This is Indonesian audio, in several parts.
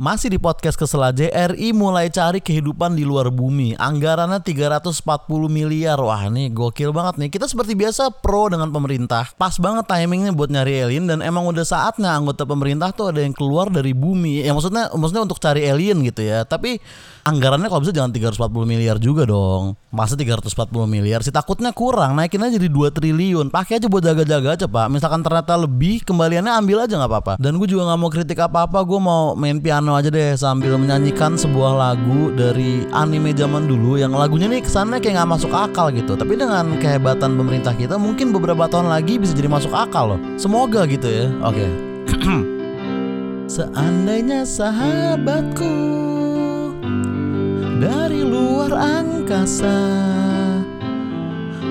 Masih di podcast Kesel aja, RI mulai cari kehidupan di luar bumi. Anggarannya 340 miliar. Wah ini gokil banget nih. Kita seperti biasa pro dengan pemerintah. Pas banget timingnya buat nyari alien dan emang udah saatnya anggota pemerintah tuh ada yang keluar dari bumi. Ya maksudnya maksudnya untuk cari alien gitu ya. Tapi anggarannya kalau bisa jangan 340 miliar juga dong. Masa 340 miliar sih takutnya kurang. Naikin aja jadi 2 triliun. Pakai aja buat jaga-jaga aja pak. Misalkan ternyata lebih kembaliannya ambil aja nggak apa-apa. Dan gue juga nggak mau kritik apa-apa. Gue mau main piano aja deh sambil menyanyikan sebuah lagu dari anime zaman dulu yang lagunya nih kesannya kayak nggak masuk akal gitu. Tapi dengan kehebatan pemerintah kita mungkin beberapa tahun lagi bisa jadi masuk akal loh. Semoga gitu ya. Oke. Seandainya sahabatku dari luar angkasa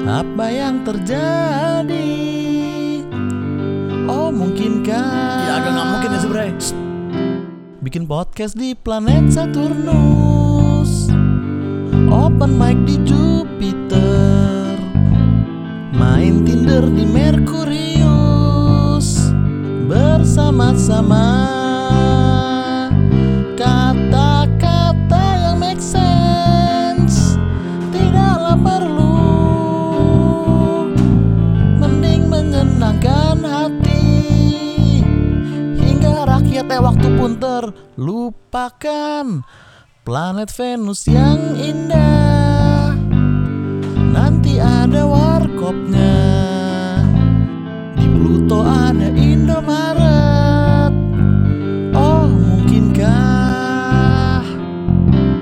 Apa yang terjadi Oh mungkinkah Ya agak gak mungkin ya sebenernya Bikin podcast di planet Saturnus. Open mic di Jupiter. Main Tinder di Merkurius. Bersama-sama Rakyatnya waktu pun terlupakan. Planet Venus yang indah. Nanti ada warkopnya. Di Pluto ada Indomaret. Oh mungkinkah?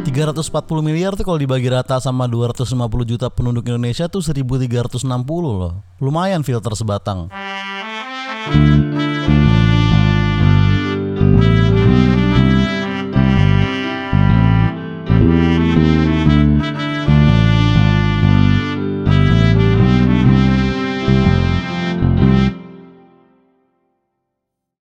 340 miliar tuh kalau dibagi rata sama 250 juta penduduk Indonesia tuh 1360 loh. Lumayan filter sebatang